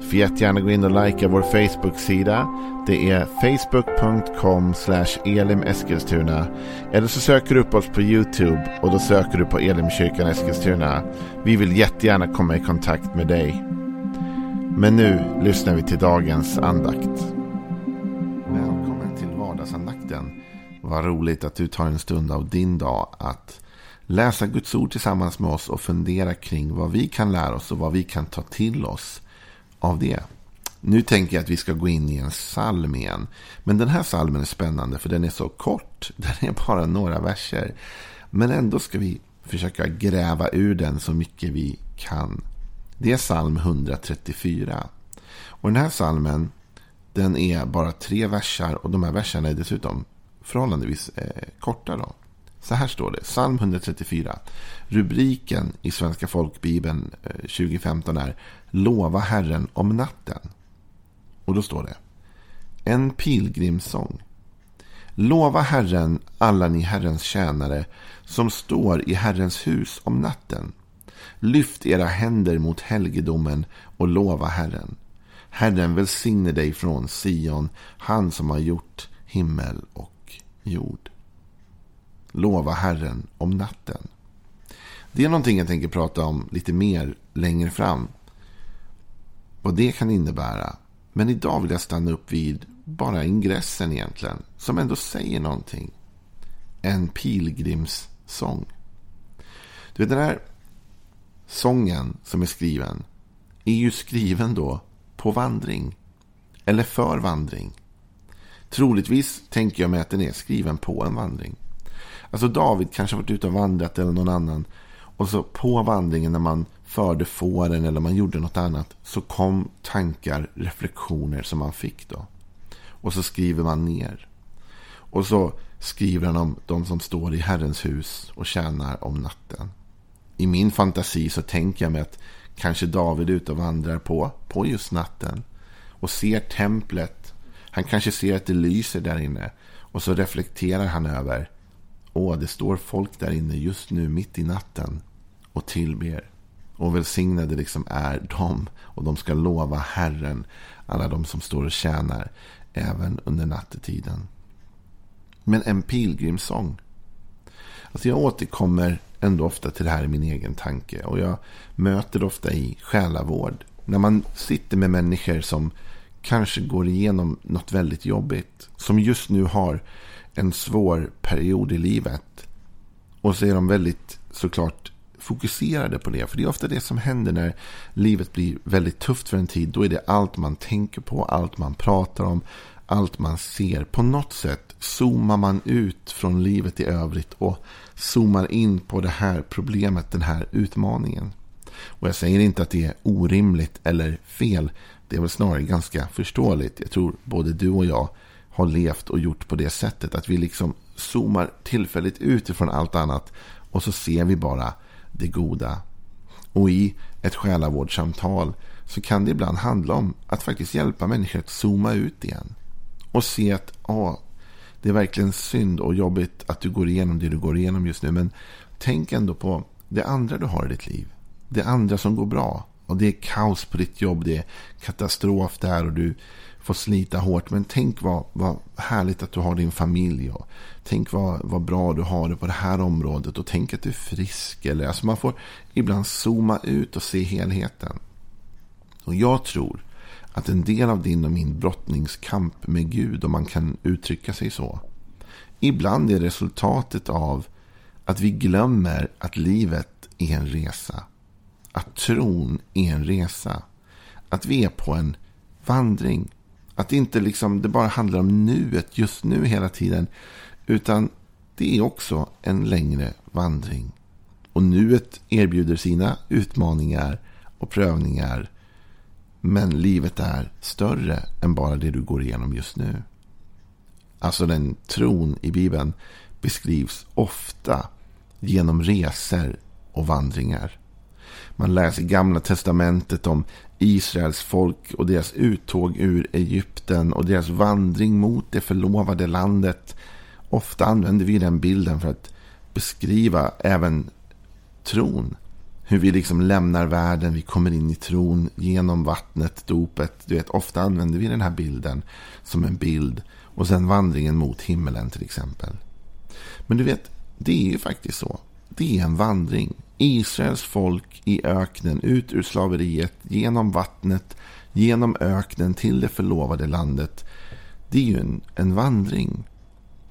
Får jättegärna gå in och likea vår Facebook-sida. Det är facebook.com elimeskilstuna. Eller så söker du upp oss på YouTube och då söker du på Elimkyrkan Eskilstuna. Vi vill jättegärna komma i kontakt med dig. Men nu lyssnar vi till dagens andakt. Välkommen till vardagsandakten. Vad roligt att du tar en stund av din dag att läsa Guds ord tillsammans med oss och fundera kring vad vi kan lära oss och vad vi kan ta till oss av det. Nu tänker jag att vi ska gå in i en psalm igen. Men den här psalmen är spännande för den är så kort. Den är bara några verser. Men ändå ska vi försöka gräva ur den så mycket vi kan. Det är psalm 134. Och den här psalmen den är bara tre versar och de här verserna är dessutom förhållandevis eh, korta. Då. Så här står det, psalm 134. Rubriken i Svenska folkbibeln eh, 2015 är Lova Herren om natten. Och då står det. En pilgrimssång. Lova Herren, alla ni Herrens tjänare, som står i Herrens hus om natten. Lyft era händer mot helgedomen och lova Herren. Herren välsigne dig från Sion, han som har gjort himmel och jord. Lova Herren om natten. Det är någonting jag tänker prata om lite mer längre fram. Vad det kan innebära. Men idag vill jag stanna upp vid bara ingressen egentligen. Som ändå säger någonting. En pilgrimssång. Du vet den här sången som är skriven. Är ju skriven då på vandring. Eller för vandring. Troligtvis tänker jag mig att den är skriven på en vandring. Alltså David kanske har varit ute och vandrat eller någon annan. Och så på vandringen när man förde fåren eller man gjorde något annat. Så kom tankar, reflektioner som man fick då. Och så skriver man ner. Och så skriver han om de som står i Herrens hus och tjänar om natten. I min fantasi så tänker jag mig att kanske David är ute och vandrar på, på just natten. Och ser templet. Han kanske ser att det lyser där inne. Och så reflekterar han över. Åh, det står folk där inne just nu mitt i natten. Och tillber. Och välsignade liksom är de. Och de ska lova Herren. Alla de som står och tjänar. Även under nattetiden. Men en pilgrimssång. Alltså jag återkommer ändå ofta till det här i min egen tanke. Och jag möter det ofta i själavård. När man sitter med människor som kanske går igenom något väldigt jobbigt. Som just nu har en svår period i livet. Och så är de väldigt såklart fokuserade på det. För det är ofta det som händer när livet blir väldigt tufft för en tid. Då är det allt man tänker på, allt man pratar om, allt man ser. På något sätt zoomar man ut från livet i övrigt och zoomar in på det här problemet, den här utmaningen. Och jag säger inte att det är orimligt eller fel. Det är väl snarare ganska förståeligt. Jag tror både du och jag har levt och gjort på det sättet. Att vi liksom zoomar tillfälligt ut ifrån allt annat. Och så ser vi bara det goda. Och i ett själavårdssamtal så kan det ibland handla om att faktiskt hjälpa människor att zooma ut igen. Och se att ah, det är verkligen synd och jobbigt att du går igenom det du går igenom just nu. Men tänk ändå på det andra du har i ditt liv. Det andra som går bra. Och det är kaos på ditt jobb. Det är katastrof där och du får slita hårt. Men tänk vad, vad härligt att du har din familj. Och tänk vad, vad bra du har det på det här området. Och tänk att du är frisk. Eller, alltså man får ibland zooma ut och se helheten. Och jag tror att en del av din och min brottningskamp med Gud, om man kan uttrycka sig så, ibland är resultatet av att vi glömmer att livet är en resa. Att tron är en resa. Att vi är på en vandring. Att det inte liksom, det bara handlar om nuet just nu hela tiden. Utan det är också en längre vandring. Och nuet erbjuder sina utmaningar och prövningar. Men livet är större än bara det du går igenom just nu. Alltså den tron i Bibeln beskrivs ofta genom resor och vandringar. Man läser gamla testamentet om Israels folk och deras uttåg ur Egypten och deras vandring mot det förlovade landet. Ofta använder vi den bilden för att beskriva även tron. Hur vi liksom lämnar världen, vi kommer in i tron genom vattnet, dopet. Du vet, ofta använder vi den här bilden som en bild. Och sen vandringen mot himmelen till exempel. Men du vet, det är ju faktiskt så. Det är en vandring. Israels folk i öknen, ut ur slaveriet, genom vattnet, genom öknen till det förlovade landet. Det är ju en, en vandring.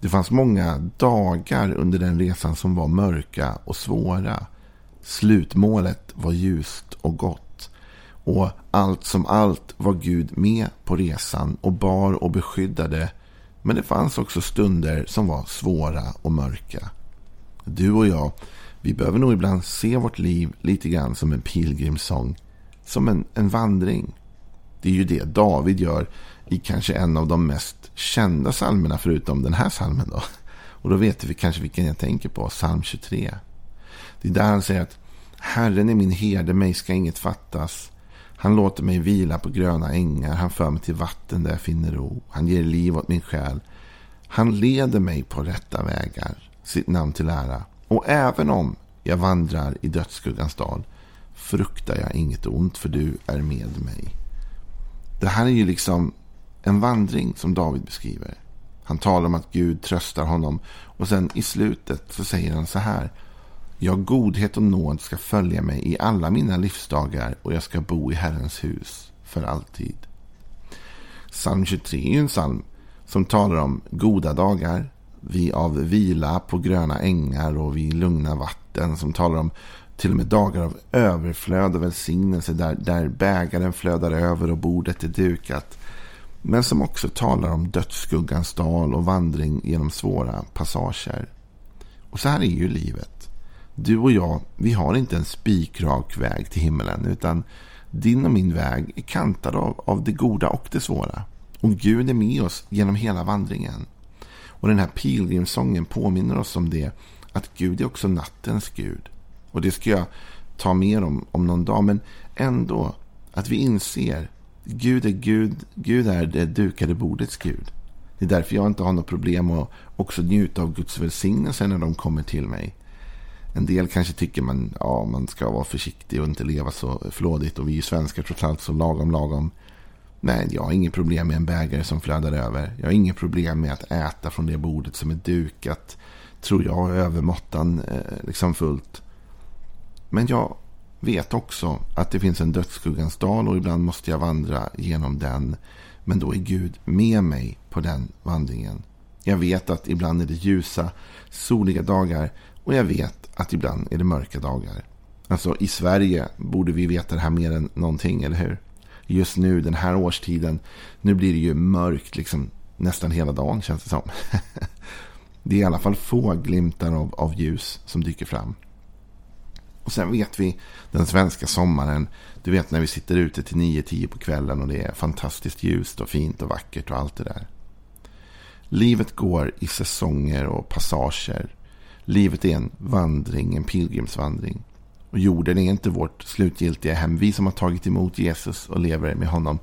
Det fanns många dagar under den resan som var mörka och svåra. Slutmålet var ljust och gott. Och allt som allt var Gud med på resan och bar och beskyddade. Men det fanns också stunder som var svåra och mörka. Du och jag, vi behöver nog ibland se vårt liv lite grann som en pilgrimssång. Som en, en vandring. Det är ju det David gör i kanske en av de mest kända psalmerna förutom den här psalmen. Då. Och då vet vi kanske vilken jag tänker på, psalm 23. Det är där han säger att Herren är min herde, mig ska inget fattas. Han låter mig vila på gröna ängar, han för mig till vatten där jag finner ro. Han ger liv åt min själ. Han leder mig på rätta vägar, sitt namn till ära. Och även om jag vandrar i dödsskuggans dal fruktar jag inget ont för du är med mig. Det här är ju liksom en vandring som David beskriver. Han talar om att Gud tröstar honom och sen i slutet så säger han så här. Ja, godhet och nåd ska följa mig i alla mina livsdagar och jag ska bo i Herrens hus för alltid. Psalm 23 är en psalm som talar om goda dagar, vi av vila på gröna ängar och vid lugna vatten som talar om till och med dagar av överflöd och välsignelse där, där bägaren flödar över och bordet är dukat. Men som också talar om dödsskuggans dal och vandring genom svåra passager. Och så här är ju livet. Du och jag, vi har inte en spikrak väg till himmelen utan din och min väg är kantad av, av det goda och det svåra. Och Gud är med oss genom hela vandringen. Och den här pilgrimssången påminner oss om det. Att Gud är också nattens Gud. Och det ska jag ta mer om om någon dag. Men ändå att vi inser. Gud är Gud. Gud är det dukade bordets Gud. Det är därför jag inte har något problem att också njuta av Guds välsignelse när de kommer till mig. En del kanske tycker man, ja, man ska vara försiktig och inte leva så flådigt. Och vi är svenskar trots allt så lagom lagom. Nej, jag har inget problem med en bägare som flödar över. Jag har inget problem med att äta från det bordet som är dukat. Tror jag övermåttan eh, liksom fullt. Men jag vet också att det finns en dödsskuggans dal och ibland måste jag vandra genom den. Men då är Gud med mig på den vandringen. Jag vet att ibland är det ljusa, soliga dagar och jag vet att ibland är det mörka dagar. Alltså i Sverige borde vi veta det här mer än någonting, eller hur? Just nu, den här årstiden. Nu blir det ju mörkt liksom nästan hela dagen känns det som. det är i alla fall få glimtar av, av ljus som dyker fram. Och sen vet vi den svenska sommaren. Du vet när vi sitter ute till 9-10 på kvällen och det är fantastiskt ljust och fint och vackert och allt det där. Livet går i säsonger och passager. Livet är en vandring, en pilgrimsvandring. Och jorden är inte vårt slutgiltiga hem. Vi som har tagit emot Jesus och lever med honom.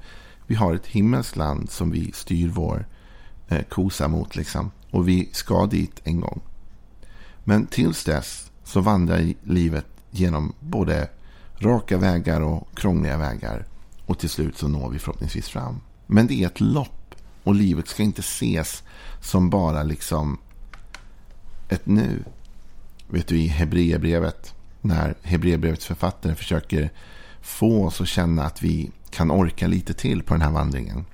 Vi har ett himmelskt land som vi styr vår eh, kosa mot. Liksom. Och vi ska dit en gång. Men tills dess så vandrar livet genom både raka vägar och krångliga vägar. Och till slut så når vi förhoppningsvis fram. Men det är ett lopp. Och livet ska inte ses som bara liksom ett nu. Vet du i Hebreerbrevet när Hebreerbrevets författare försöker få oss att känna att vi kan orka lite till på den här vandringen.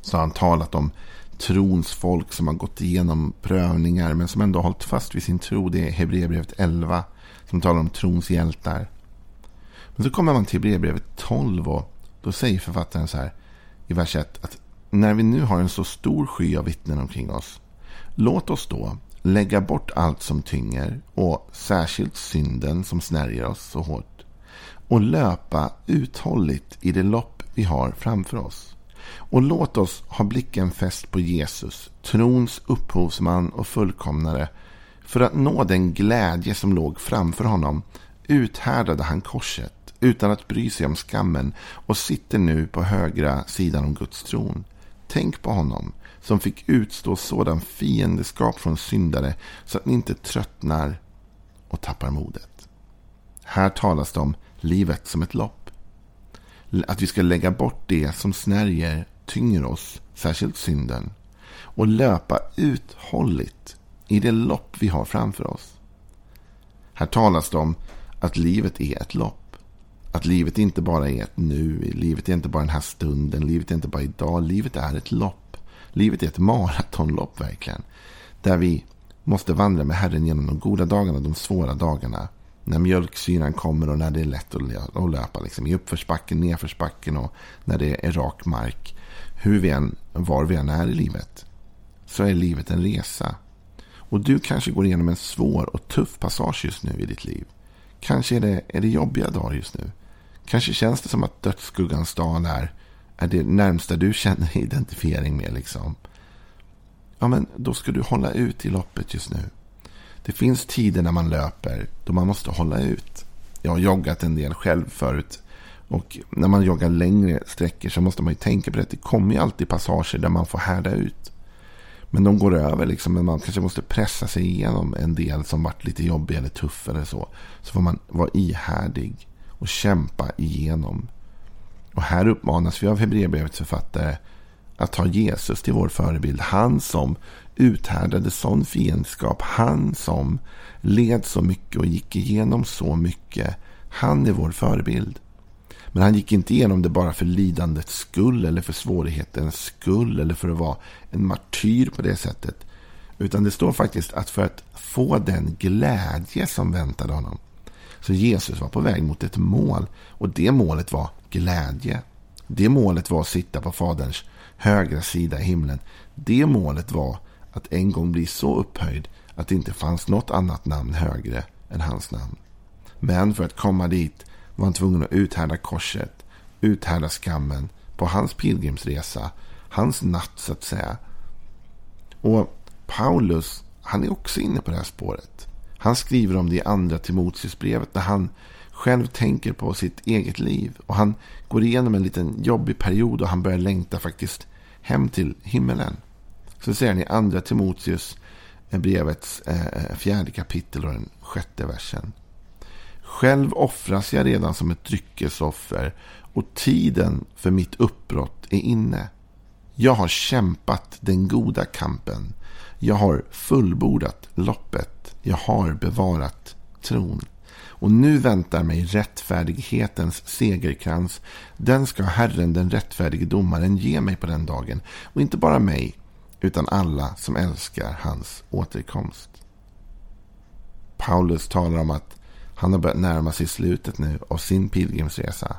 Så har han talat om trons folk som har gått igenom prövningar men som ändå har hållit fast vid sin tro. Det är Hebreerbrevet 11 som talar om trons hjältar. Men så kommer man till Hebreerbrevet 12 och då säger författaren så här i vers 1 att när vi nu har en så stor sky av vittnen omkring oss låt oss då lägga bort allt som tynger och särskilt synden som snärjer oss så hårt och löpa uthålligt i det lopp vi har framför oss. Och låt oss ha blicken fäst på Jesus, trons upphovsman och fullkomnare. För att nå den glädje som låg framför honom uthärdade han korset utan att bry sig om skammen och sitter nu på högra sidan om Guds tron. Tänk på honom som fick utstå sådan fiendeskap från syndare så att ni inte tröttnar och tappar modet. Här talas det om livet som ett lopp. Att vi ska lägga bort det som snärjer, tynger oss, särskilt synden. Och löpa uthålligt i det lopp vi har framför oss. Här talas det om att livet är ett lopp. Att livet inte bara är ett nu, livet är inte bara den här stunden, livet är inte bara idag. Livet är ett lopp. Livet är ett maratonlopp verkligen. Där vi måste vandra med Herren genom de goda dagarna och de svåra dagarna. När mjölksyran kommer och när det är lätt att löpa. Liksom, I uppförsbacken, nedförsbacken och när det är rak mark. Hur vi än, var vi än är i livet. Så är livet en resa. Och du kanske går igenom en svår och tuff passage just nu i ditt liv. Kanske är det, är det jobbiga dagar just nu. Kanske känns det som att dödsskuggans dal är, är det närmsta du känner identifiering med. Liksom. Ja, men då ska du hålla ut i loppet just nu. Det finns tider när man löper då man måste hålla ut. Jag har joggat en del själv förut. Och när man joggar längre sträckor så måste man ju tänka på det. Det kommer ju alltid passager där man får härda ut. Men de går över liksom. Men man kanske måste pressa sig igenom en del som varit lite jobbig eller tuff eller så. Så får man vara ihärdig och kämpa igenom. Och här uppmanas vi av Hebreerbrevets författare att ta Jesus till vår förebild. Han som uthärdade sån fiendskap. Han som led så mycket och gick igenom så mycket. Han är vår förebild. Men han gick inte igenom det bara för lidandets skull eller för svårighetens skull eller för att vara en martyr på det sättet. Utan det står faktiskt att för att få den glädje som väntade honom. Så Jesus var på väg mot ett mål. Och det målet var glädje. Det målet var att sitta på Faderns högra sida i himlen. Det målet var att en gång bli så upphöjd att det inte fanns något annat namn högre än hans namn. Men för att komma dit var han tvungen att uthärda korset, uthärda skammen på hans pilgrimsresa, hans natt så att säga. Och Paulus, han är också inne på det här spåret. Han skriver om det i andra Timoteusbrevet när han själv tänker på sitt eget liv. Och han går igenom en liten jobbig period och han börjar längta faktiskt hem till himmelen. Så säger han i andra Timoteus brevets eh, fjärde kapitel och den sjätte versen. Själv offras jag redan som ett dryckesoffer och tiden för mitt uppbrott är inne. Jag har kämpat den goda kampen. Jag har fullbordat loppet. Jag har bevarat tron. Och nu väntar mig rättfärdighetens segerkrans. Den ska Herren, den rättfärdige domaren, ge mig på den dagen. Och inte bara mig, utan alla som älskar hans återkomst. Paulus talar om att han har börjat närma sig slutet nu av sin pilgrimsresa.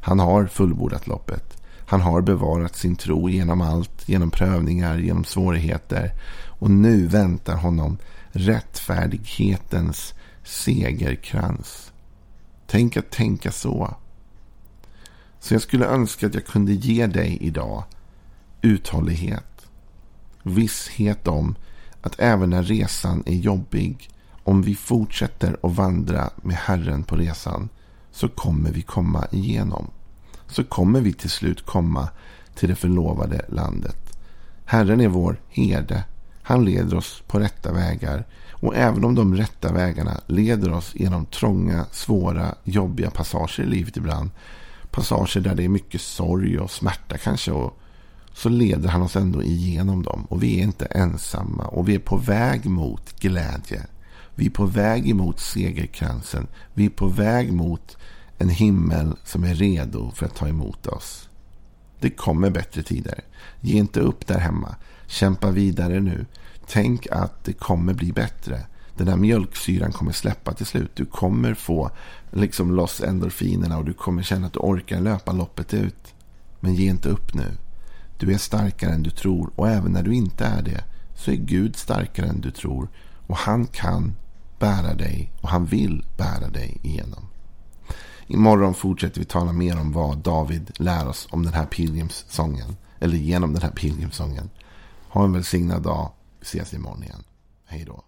Han har fullbordat loppet. Han har bevarat sin tro genom allt, genom prövningar, genom svårigheter. Och nu väntar honom rättfärdighetens segerkrans. Tänk att tänka så. Så jag skulle önska att jag kunde ge dig idag uthållighet. Visshet om att även när resan är jobbig om vi fortsätter att vandra med Herren på resan så kommer vi komma igenom. Så kommer vi till slut komma till det förlovade landet. Herren är vår herde. Han leder oss på rätta vägar. Och även om de rätta vägarna leder oss genom trånga, svåra, jobbiga passager i livet ibland. Passager där det är mycket sorg och smärta kanske. Och så leder han oss ändå igenom dem. Och vi är inte ensamma. Och vi är på väg mot glädje. Vi är på väg emot segerkransen. Vi är på väg mot en himmel som är redo för att ta emot oss. Det kommer bättre tider. Ge inte upp där hemma. Kämpa vidare nu. Tänk att det kommer bli bättre. Den här mjölksyran kommer släppa till slut. Du kommer få liksom loss endorfinerna och du kommer känna att du orkar löpa loppet ut. Men ge inte upp nu. Du är starkare än du tror och även när du inte är det så är Gud starkare än du tror och han kan bära dig och han vill bära dig igenom. Imorgon fortsätter vi tala mer om vad David lär oss om den här pilgrimssången. Eller genom den här pilgrimssången. Ha en välsignad dag. Vi ses imorgon igen. Hej då.